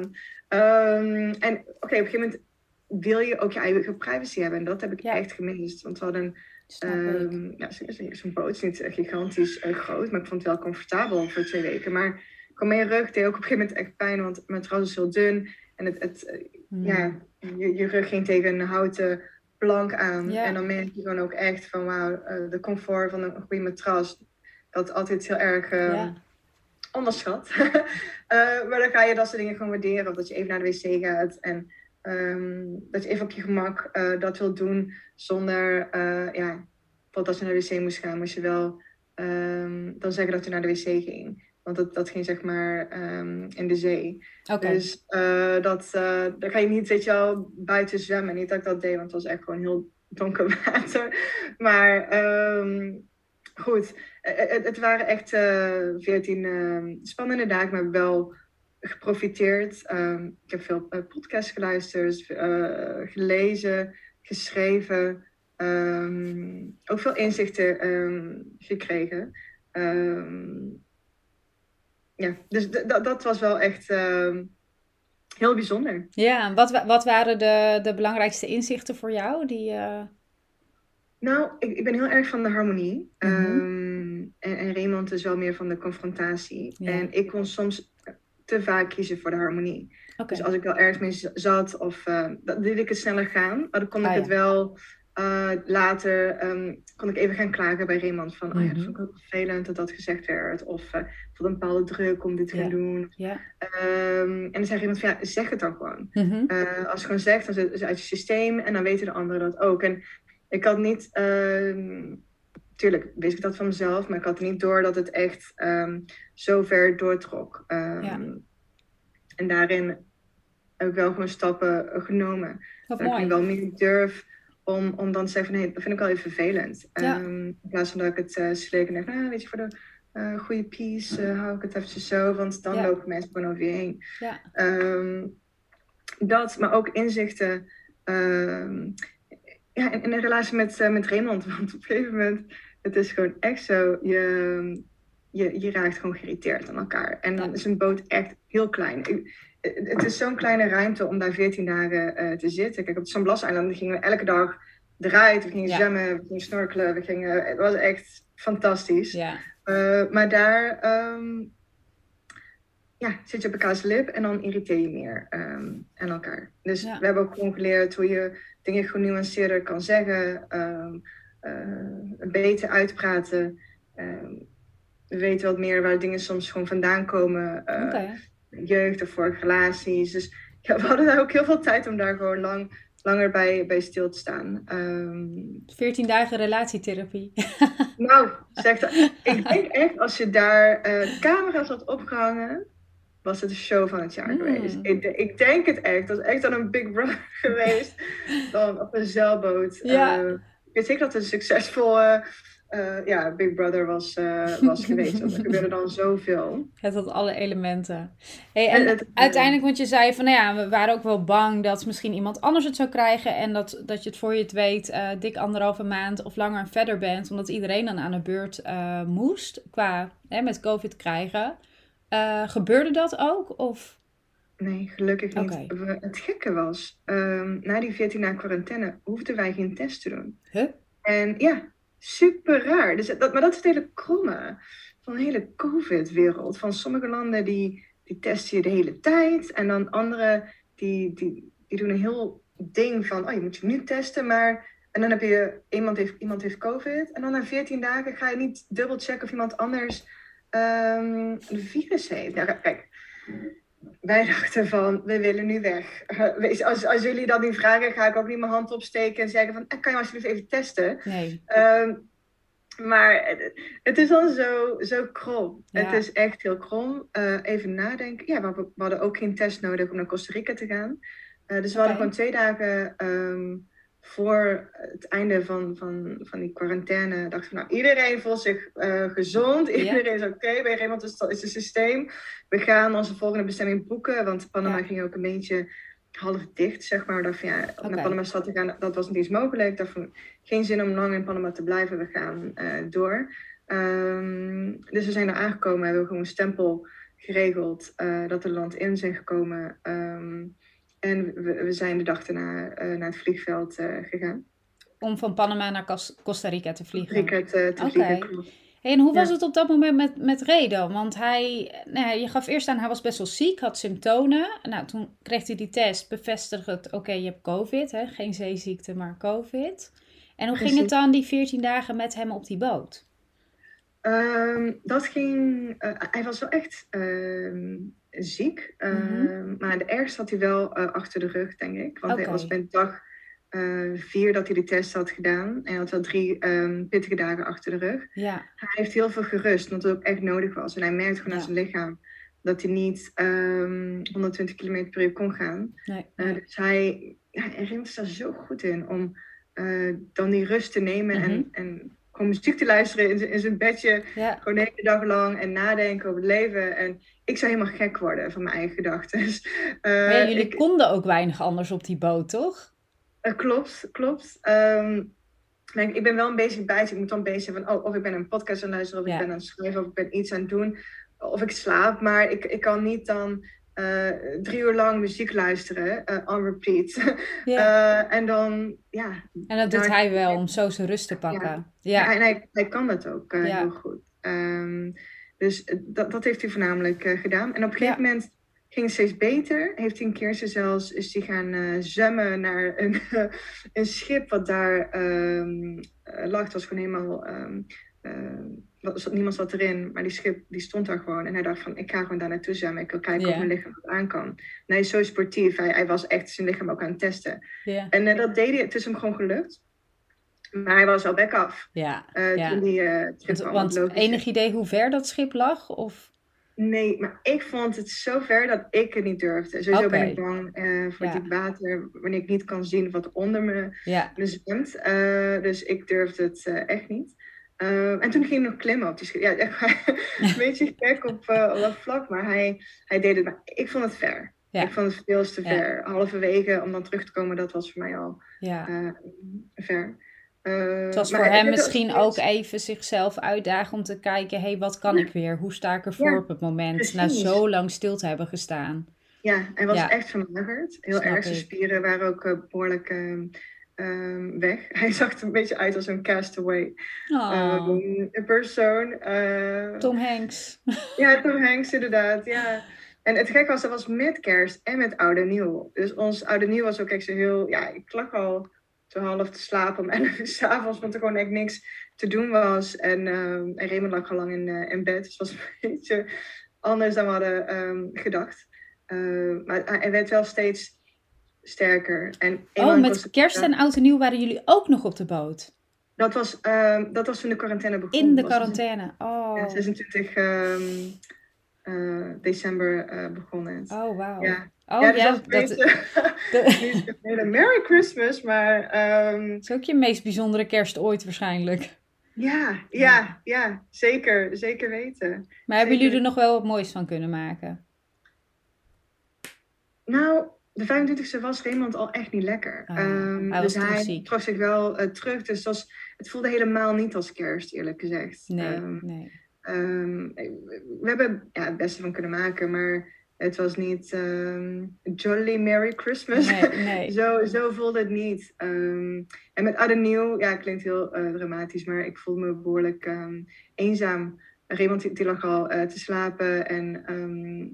Um, en oké, okay, op een gegeven moment wil je ook je eigen privacy hebben. En dat heb ik echt gemist. Want we hadden Um, ja, zo'n boot is niet gigantisch uh, groot, maar ik vond het wel comfortabel voor twee weken. Maar ik kwam mijn rug deed ook op een gegeven moment echt pijn, want mijn matras is heel dun. En het, het eh, mm. ja, je, je rug ging tegen een houten plank aan. En dan merk je gewoon ook echt van wauw, uh, de comfort van een goede matras, dat altijd heel erg uh, onderschat. [LAUGHS] maar dan ga je dat soort dingen gewoon waarderen. Of dat je even naar de wc gaat en Um, dat je even op je gemak uh, dat wilt doen zonder, uh, ja, bijvoorbeeld als je naar de wc moest gaan, moest je wel um, dan zeggen dat je naar de wc ging. Want dat, dat ging zeg maar um, in de zee. Okay. Dus uh, dat, dan ga je niet, weet je wel, buiten zwemmen. Niet dat ik dat deed, want het was echt gewoon heel donker [LAUGHS] water. Maar goed, het, het, waren echt veertien spannende dagen, maar wel geprofiteerd. Um, ik heb veel uh, podcasts geluisterd, uh, gelezen, geschreven. Um, ook veel inzichten um, gekregen. ja, dus dat was wel echt heel bijzonder. Ja, wat, wat waren de, de belangrijkste inzichten voor jou? Die, uh... Nou, ik, ik ben heel erg van de harmonie. Mm -hmm. en, en Raymond is wel meer van de confrontatie. Ja. En ik kon soms te vaak kiezen voor de harmonie. Dus als ik wel ergens mee zat of uh, dan liet ik het sneller gaan. Maar dan kon ik ah, het wel uh, later, um, kon ik even gaan klagen bij Raymond van, mm -hmm. oh ja, dat mhm. vond ik ook vervelend dat dat gezegd werd. Of uh, voelde een bepaalde druk om dit te gaan doen. Um, en dan zei iemand van, ja, zeg het dan gewoon. Mm -hmm. als je gewoon zegt, dan zit het uit je systeem en dan weten de anderen dat ook. En ik had niet... Ehm, tuurlijk wist ik dat van mezelf, maar ik had niet door dat het echt um, zo ver doortrok. Um, ja. En daarin heb ik wel gewoon stappen genomen. Dat, dat ik wel meer durf om, om dan te zeggen van nee, dat vind ik wel even vervelend. Ehm, in plaats van dat ik het uh, sleek en denk, nou, weet je, voor de uh, goede uh, hou ik het eventjes zo, want dan lopen mensen gewoon over je heen. Ja. Dat, maar ook inzichten ja, in, in, een relatie met, uh, met Raymond. [LAUGHS] Want op een gegeven moment, het is gewoon echt zo, je, je, je raakt gewoon geïrriteerd aan elkaar. En dan is een boot echt heel klein. Het is zo'n kleine ruimte om daar 14 dagen uh, te zitten. Kijk, op San Blas-eiland gingen we elke dag eruit. We gingen ja. zwemmen, we gingen snorkelen. We gingen, het was echt fantastisch. Ja. Uh, maar daar um, ja, zit je op elkaars lip en dan irriteer je meer um, aan elkaar. Dus we hebben ook gewoon geleerd hoe je dingen genuanceerder kan zeggen. Um, uh, beter uitpraten. we weten wat meer waar dingen soms gewoon vandaan komen. Okay jeugd of voor relaties. Dus ja, we hadden daar ook heel veel tijd om daar gewoon lang, langer bij, bij stil te staan. Um, ehm, 14 dagen relatietherapie. [LAUGHS] nou, zeg dat. Ik denk echt, als je daar uh, camera's had opgehangen, was het de show van het jaar mm. geweest. Ik, ik, denk het echt. Dat was echt dan een Big Brother [LAUGHS] geweest. [LAUGHS] dan op een zeilboot. Ja. Uh, ik weet zeker dat het een succesvolle uh, ja, Big Brother was, uh, was [LAUGHS] geweest. er gebeurde dan zoveel. Het had alle elementen. Hey, en uiteindelijk, want je zei van, nou ja, we waren ook wel bang dat misschien iemand anders het zou krijgen. En dat, dat je het voor je het weet, uh, dik anderhalve maand of langer verder bent. Omdat iedereen dan aan de beurt moest, qua hè, met COVID krijgen. gebeurde dat ook? Of... Nee, gelukkig niet. Okay. Het gekke was, um, na die 14 dagen quarantaine hoefden wij geen test te doen. Huh? En ja, super raar. Dus dat, maar dat is het hele kromme van de hele COVID-wereld. Van sommige landen die, die testen je de hele tijd. En dan andere die, die, die doen een heel ding van, oh je moet je nu testen, maar... En dan heb je, iemand heeft, iemand heeft COVID. En dan na 14 dagen ga je niet dubbel checken of iemand anders um, de virus heeft. Ja, kijk, wij dachten van, we willen nu weg. Als, als jullie dat niet vragen, ga ik ook niet mijn hand opsteken en zeggen van, eh, kan je alsjeblieft even testen? Nee. Um, maar het is dan zo, zo krom. Het is echt heel krom. Uh, even nadenken. Ja, we, we, hadden ook geen test nodig om naar Costa Rica te gaan. Uh, dus we hadden gewoon twee dagen um, voor het einde van, van, van die quarantaine dachten we, nou, iedereen voelt zich uh, gezond, iedereen is oké, okay. bij iemand is, is het systeem. We gaan onze volgende bestemming boeken, want Panama ging ook een beetje half dicht, zeg maar. Dat van, ja, okay. naar Panama stad te gaan, dat was niet eens mogelijk. Dat van, geen zin om lang in Panama te blijven, we gaan uh, door. Um, dus we zijn er aangekomen, hebben we gewoon een stempel geregeld uh, dat er land in zijn gekomen. Um, en we, we zijn de dag daarna uh, naar het vliegveld uh, gegaan. Om van Panama naar Costa Rica te vliegen? Rica te, te okay. vliegen, Hey, en hoe was het op dat moment met, met Redo? Want hij, nou, je gaf eerst aan, hij was best wel ziek, had symptomen. Nou, toen kreeg hij die test, bevestigde het, oké, je hebt COVID, hè? geen zeeziekte, maar COVID. En hoe ging het dan die 14 dagen met hem op die boot? Um, dat ging, uh, hij was wel echt uh, ziek. Mm Maar de ergste had hij wel uh, achter de rug, denk ik. Want okay. hij was bij dag uh, vier dat hij de test had gedaan. En hij had wel drie um, pittige dagen achter de rug. Ja. Hij heeft heel veel gerust, omdat het ook echt nodig was. En hij merkte gewoon ja. aan zijn lichaam dat hij niet um, 120 km per uur kon gaan. Nee. Uh, dus hij, ja, hij daar zo goed in om uh, dan die rust te nemen mm -hmm. en, mhm. en gewoon muziek te luisteren in, in zijn bedje. Ja. Gewoon de hele dag lang en nadenken over het leven. En ik zou helemaal gek worden van mijn eigen gedachten. Uh, ja, jullie ik, konden ook weinig anders op die boot, toch? Uh, klopt, klopt. Um, ik, ik ben wel een beetje bij. Ik moet dan bezig zijn van, oh, of ik ben een podcast aan het luisteren, of ja. ik ben aan het schrijven, of ik ben iets aan het doen, of ik slaap. Maar ik, ik kan niet dan uh, drie uur lang muziek luisteren, uh, on repeat. [LAUGHS] Ja. Uh, en dan, ja. En dat doet hij wel, om zo zijn rust te pakken. Ja, ja. en hij, hij kan dat ook heel goed. Um, dus dat, dat heeft hij voornamelijk gedaan. En op een gegeven moment ging het steeds beter. Heeft hij een keertje zelfs, is hij gaan zwemmen naar een, [LAUGHS] een schip wat daar um, lag. Het was gewoon helemaal... Um, niemand zat erin, maar die schip die stond daar gewoon. En hij dacht van, ik ga gewoon daar naartoe zwemmen. Ik wil kijken yeah. of mijn lichaam het aan kan. En hij is zo sportief. Hij, hij was echt zijn lichaam ook aan het testen. Yeah. En uh, dat deed hij. Het is hem gewoon gelukt. Maar hij was al back af. Ja. Uh, ja. Toen die, uh, want want enig idee hoe ver dat schip lag? Of? Nee, maar ik vond het zo ver dat ik het niet durfde. Sowieso ben ik bang uh, voor ja. diep water, wanneer ik niet kan zien wat onder me, ja. me zwemt. Dus ik durfde het echt niet. En toen ging hij nog klimmen op die. Ja, [LAUGHS] echt een beetje gek op, op dat vlak, maar hij, hij deed het. Maar ik vond het ver. Ik vond het veel te ver. Halverwege om dan terug te komen, dat was voor mij al ver. Uh, het was voor hem misschien ook even zichzelf uitdagen om te kijken: hé, hey, wat kan ik weer? Hoe sta ik ervoor op het moment? Na zo lang stil te hebben gestaan. Ja, hij was echt vermagerd. Heel erg. Zijn spieren waren ook uh, behoorlijk uh, weg. [LAUGHS] Hij zag er een beetje uit als een castaway oh. persoon. Tom Hanks. [LAUGHS] ja, Tom Hanks, inderdaad. Ja. En het gek was, dat was met kerst en met oude nieuw. Dus ons oude nieuw was ook echt zo heel... Ja, ik lag al zo half te slapen om [LAUGHS] 11 uur s'avonds, want er gewoon echt niks te doen was. En, uh, en Raymond lag al lang in, uh, in bed, dus het was een beetje anders dan we hadden um, gedacht. Uh, maar hij werd wel steeds sterker. En oh, met kerst en oud en nieuw waren jullie ook nog op de boot? Dat was, uh, dat was toen de quarantaine begon. In de quarantaine, oh. Ja, 26 um, uh, december uh, begonnen. Oh, wauw. Ja. Oh ja, ja dat, dat de... [LAUGHS] Merry Christmas, maar... Um... Het is ook je meest bijzondere kerst ooit waarschijnlijk. Ja, ja, ja, zeker, zeker weten. Maar hebben jullie er nog wel wat moois van kunnen maken? Nou, de 25e was Raymond al echt niet lekker. Um, hij dus hij ziek. trok zich wel uh, terug. Dus het, was, het voelde helemaal niet als kerst, eerlijk gezegd. Nee, um, nee. Um, we hebben ja, het beste van kunnen maken, maar het was niet Jolly Merry Christmas. Nee, [LAUGHS] nee. zo, zo voelde het niet. En met Oud Nieuw, ja, klinkt heel uh, dramatisch, maar ik voelde me behoorlijk eenzaam. Raymond die, lag al uh, te slapen en um,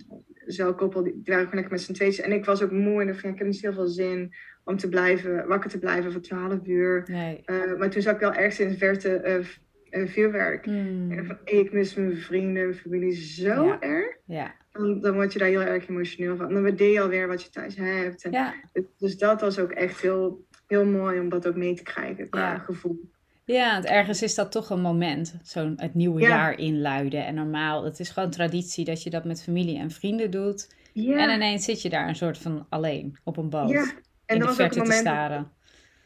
zo'n koppel, die, waren gewoon lekker met z'n tweeën. En ik was ook moe en ik, ik heb niet heel veel zin om te blijven, wakker te blijven voor 12 uur. Nee. Uh, maar toen zag ik wel ergens in de verte vuurwerk. Mm. En van, ik mis mijn vrienden, mijn familie zo ja. erg. Ja. Dan, dan word je daar heel erg emotioneel van. Dan waardeer je alweer wat je thuis hebt. En ja. Dus dat was ook echt heel, heel mooi om dat ook mee te krijgen qua Ja. gevoel. Ja, want ergens is dat toch een moment, zo'n het nieuwe Ja. jaar inluiden. En normaal, het is gewoon traditie dat je dat met familie en vrienden doet. Ja, En ineens zit je daar een soort van alleen op een boot. ja. En in de verte een te staren.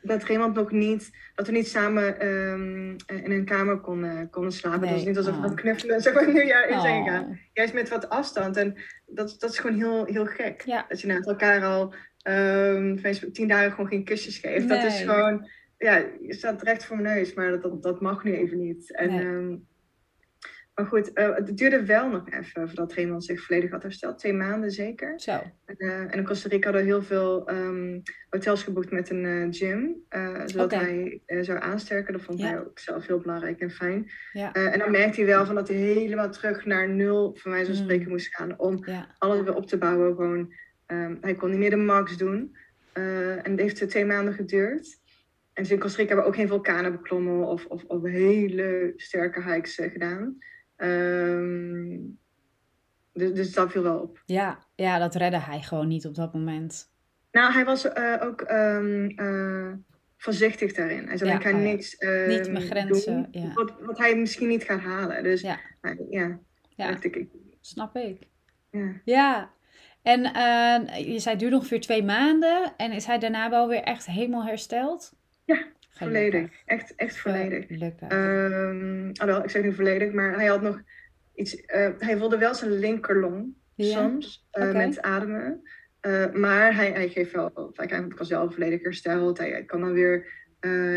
dat Raymond nog niet, dat we niet samen ehm, in een kamer konden, konden slapen. Nee. Het was niet alsof we Oh. knuffelen [LAUGHS] en zo het nieuwjaar in zijn Oh. gegaan. Juist met wat afstand. En dat, dat is gewoon heel, heel gek. Ja. Dat je naast elkaar al ehm, Facebook tien dagen gewoon geen kusjes geeft. Dat is Nee. gewoon, ja, je staat recht voor mijn neus, maar dat, dat, mag nu even niet. En, Nee. ehm, maar goed, eh, het duurde wel nog even voordat Raymond zich volledig had hersteld. Twee maanden zeker. Zo. En, eh, en in Costa Rica hadden heel veel ehm, hotels geboekt met een eh, gym. zodat hij zou aansterken. Dat vond Ja. hij ook zelf heel belangrijk en fijn. Ja. En dan merkte hij wel van dat hij helemaal terug naar nul, van wijze van Mm. spreken, moest gaan. Om Ja. alles weer op te bouwen. Gewoon, ehm, hij kon niet meer de max doen. En het heeft twee maanden geduurd. En dus in Costa Rica hebben we ook geen vulkanen beklommen of, of, of hele sterke hikes eh, gedaan. Ehm, dus, dus dat viel wel op. Ja. ja, dat redde hij gewoon niet op dat moment. Nou, hij was eh, ook ehm, eh, voorzichtig daarin. Hij zei, Ja, ik ga oh niks ehm, Niet mijn grenzen, doen ja. wat, wat hij misschien niet gaat halen. Dus Ja. ja, ik, snap ik. ja. Ja. En je zei, het duurt ongeveer twee maanden. En is hij daarna wel weer echt helemaal hersteld? Ja, Gelukkig. volledig. Echt, echt volledig. Ehm alhoewel, ik zeg nu volledig, maar hij had nog iets. eh, hij voelde wel zijn linkerlong Ja, soms eh, met ademen. Eh, maar hij, hij geeft wel, hij ook zelf volledig hersteld. Hij, hij kan dan weer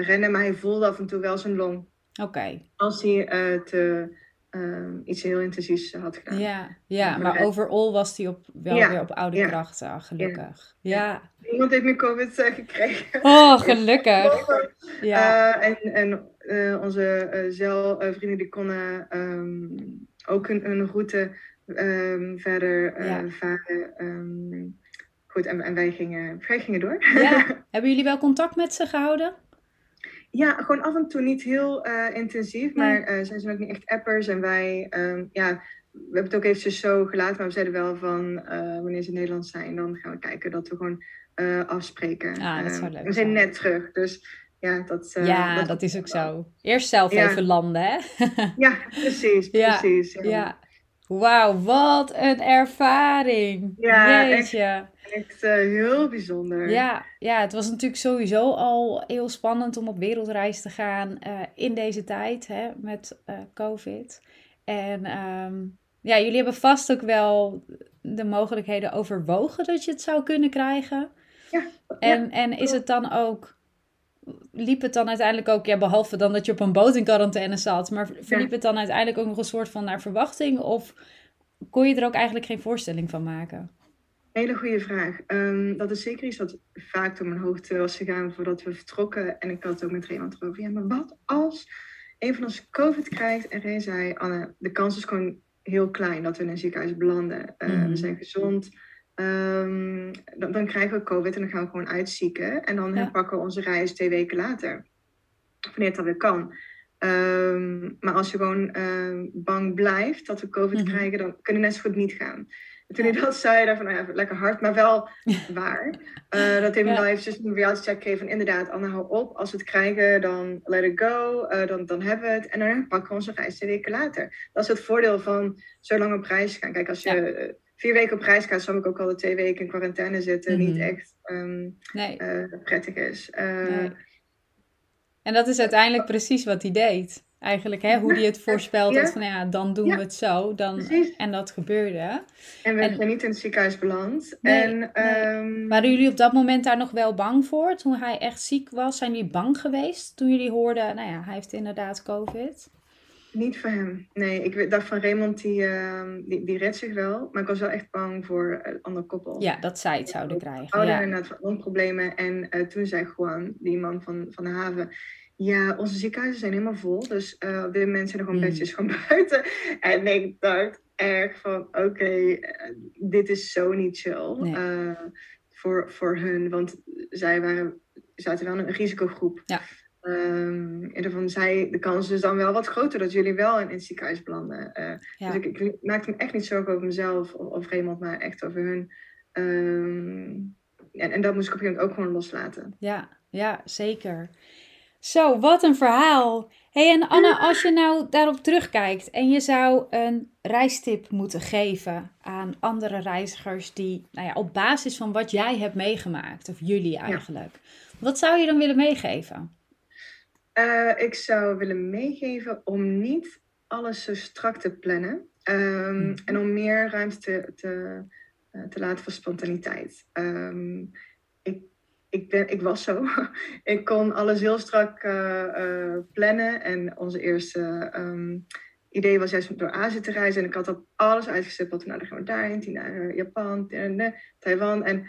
rennen, maar hij voelde af en toe wel zijn long. Oké. Als hij te, ehm, iets heel intensiefs had gedaan. Ja, ja, Maar overal was hij op, wel Ja, weer op oude ja. krachten, gelukkig. Ja. Iemand heeft meer COVID eh, gekregen. Oh, [LAUGHS] gelukkig. Ja. Eh, en en eh, onze zeilvrienden die konden ehm, ook hun, hun route ehm, verder Ja. varen. Goed, en, en wij, gingen, wij gingen door. ja. [LAUGHS] Hebben jullie wel contact met ze gehouden? Ja, gewoon af en toe niet heel eh, intensief, maar eh zij zijn ook niet echt appers. En wij, ehm, ja, we hebben het ook eventjes zo gelaten, maar we zeiden wel van eh, wanneer ze in Nederland zijn, dan gaan we kijken dat we gewoon afspreken. Ah, dat Ehm, zou leuk we zijn net terug, dus ja, dat, ja, dat, is ook zo. Eerst zelf Ja. even landen, hè? Ja, precies, [LAUGHS] Ja, precies. ja. Wauw, wat een ervaring. Ja, Jeetje. echt, echt uh, heel bijzonder. Ja, ja, het was natuurlijk sowieso al heel spannend om op wereldreis te gaan uh, in deze tijd hè, met uh, COVID. En um, ja, jullie hebben vast ook wel de mogelijkheden overwogen dat je het zou kunnen krijgen. Ja. En, en is het dan ook, liep het dan uiteindelijk ook, ja, behalve dan dat je op een boot in quarantaine zat, maar verliep het dan uiteindelijk ook nog een soort van naar verwachting? Of kon je er ook eigenlijk geen voorstelling van maken? Hele goede vraag. Um, dat is zeker iets wat vaak door mijn hoofd was gegaan voordat we vertrokken. En ik had het ook met iemand erover. Ja, maar wat als een van ons COVID krijgt en Ray zei, Anne, de kans is gewoon heel klein dat we in een ziekenhuis belanden. Uh, We mhm. zijn gezond. Um, dan, dan, krijgen we COVID en dan gaan we gewoon uitzieken. En dan ja. pakken we onze reis twee weken later. Wanneer het dan weer kan. Um, maar als je gewoon uh, bang blijft dat we COVID mm krijgen, dan kunnen we net zo goed niet gaan. En toen hij dat zei, dacht van, nou ja, lekker hard, maar wel [LAUGHS] waar. Uh, dat hij me wel eventjes een reality check geven van inderdaad, Anne, hou op. Als we het krijgen, dan let it go. Uh, dan, dan hebben we het. En dan pakken we onze reis twee weken later. Dat is het voordeel van zo lang op reis gaan. Kijk, als je eh, vier weken op reis gaat, zou ik ook al de twee weken in quarantaine zitten. Niet mhm. echt um, nee. prettig is. Nee. En dat is uiteindelijk precies wat hij deed eigenlijk, hè, hoe die het voorspelt. Ja. Dat van ja, dan doen we het zo. Dan, en dat gebeurde. En we zijn niet in het ziekenhuis beland. en, ehm, Waren jullie op dat moment daar nog wel bang voor? Toen hij echt ziek was, zijn jullie bang geweest? Toen jullie hoorden, nou ja, hij heeft inderdaad COVID. Niet voor hem. Nee, ik dacht van Raymond, die, uh, die, die redt zich wel. Maar ik was wel echt bang voor een ander koppel. Ja, dat zij het zouden krijgen. Ouder ja. inderdaad van problemen. En uh, toen zei Juan, die man van, van de haven... Ja, onze ziekenhuizen zijn helemaal vol. Dus uh, op dit moment zijn er gewoon mm. bedjes van [LAUGHS] buiten. En ik dacht echt van, oké, eh, dit is zo niet chill uh, voor, voor hun. Want zij waren, zaten wel in een risicogroep. Ja. Um, en daarvan zei de kans is dan wel wat groter dat jullie wel in, het ziekenhuis belanden. ja. Dus ik, ik, maakte me echt niet zorgen over mezelf of, of iemand, maar echt over hun. Um, en, en dat moest ik op een gegeven moment ook gewoon loslaten. Ja, ja zeker. Zo, wat een verhaal. hey, en Anna, als je nou daarop terugkijkt en je zou een reistip moeten geven aan andere reizigers die, nou ja, op basis van wat jij hebt meegemaakt, of jullie eigenlijk, wat zou je dan willen meegeven? Uh, ik zou willen meegeven om niet alles zo strak te plannen um, en om meer ruimte te, te, eh, te laten voor spontaniteit. Um, ik ik, ben, ik was zo. [LAUGHS] ik kon alles heel strak uh, uh, plannen. En onze eerste um, idee was juist om door Azië te reizen. En ik had op alles uitgestippeld. Nou, dan gaan we daarheen, naar Japan, Taiwan. En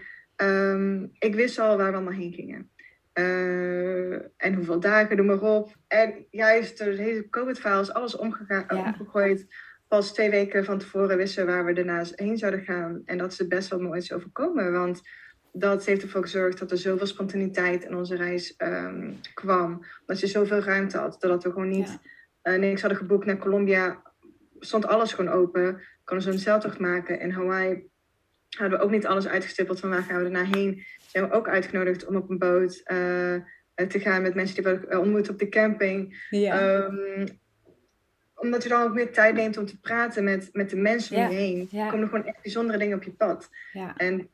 ik wist al waar we allemaal heen gingen. Uh, en hoeveel dagen, noem maar op. En juist door deze COVID-verhaal is alles ja. omgegooid. Pas twee weken van tevoren wisten we waar we daarna heen zouden gaan. En dat is best wel nooit overkomen. Want dat heeft ervoor gezorgd dat er zoveel spontaniteit in onze reis um, kwam. Dat je zoveel ruimte had. Doordat we gewoon niet ja. uh, niks hadden geboekt naar Colombia. Stond alles gewoon open. Konden zo'n zeiltocht maken. In Hawaii hadden we ook niet alles uitgestippeld van waar gaan we daarna heen. Zijn we ook uitgenodigd om op een boot uh, te gaan met mensen die we eh, ontmoeten op de camping. Ja. Um, omdat je dan ook meer tijd neemt om te praten met, met de mensen om je heen. Ja. komen er gewoon echt bijzondere dingen op je pad. En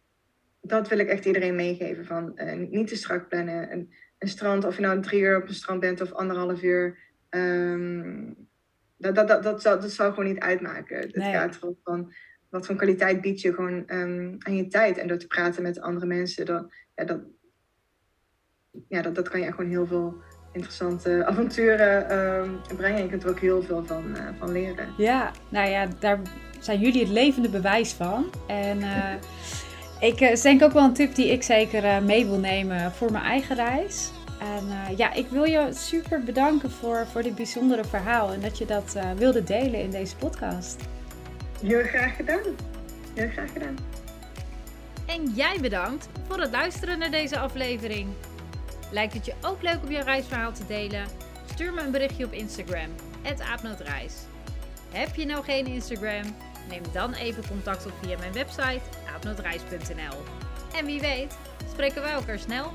dat wil ik echt iedereen meegeven. Van, uh, niet te strak plannen. Een, een, strand, of je nou drie uur op een strand bent of anderhalf uur. Um, dat, dat, dat, dat, zou, dat zou gewoon niet uitmaken. Het gaat erom van wat voor kwaliteit bied je gewoon um, aan je tijd. En door te praten met andere mensen, dan, ja, dat, ja, dat, dat kan je gewoon heel veel interessante [LAUGHS] avonturen um, brengen. Je kunt er ook heel veel van, uh, van leren. Ja, nou ja, daar zijn jullie het levende bewijs van. En uh, [LAUGHS] Ik uh, denk ook wel een tip die ik zeker mee wil nemen voor mijn eigen reis. En ja, ik wil je super bedanken voor, voor dit bijzondere verhaal en dat je dat wilde delen in deze podcast. Heel graag gedaan. Heel graag gedaan. En jij bedankt voor het luisteren naar deze aflevering. Lijkt het je ook leuk om je reisverhaal te delen? Stuur me een berichtje op Instagram, aapnootreis. Heb je nou geen Instagram? Neem dan even contact op via mijn website aapnootreis.nl. En wie weet, spreken wij elkaar snel.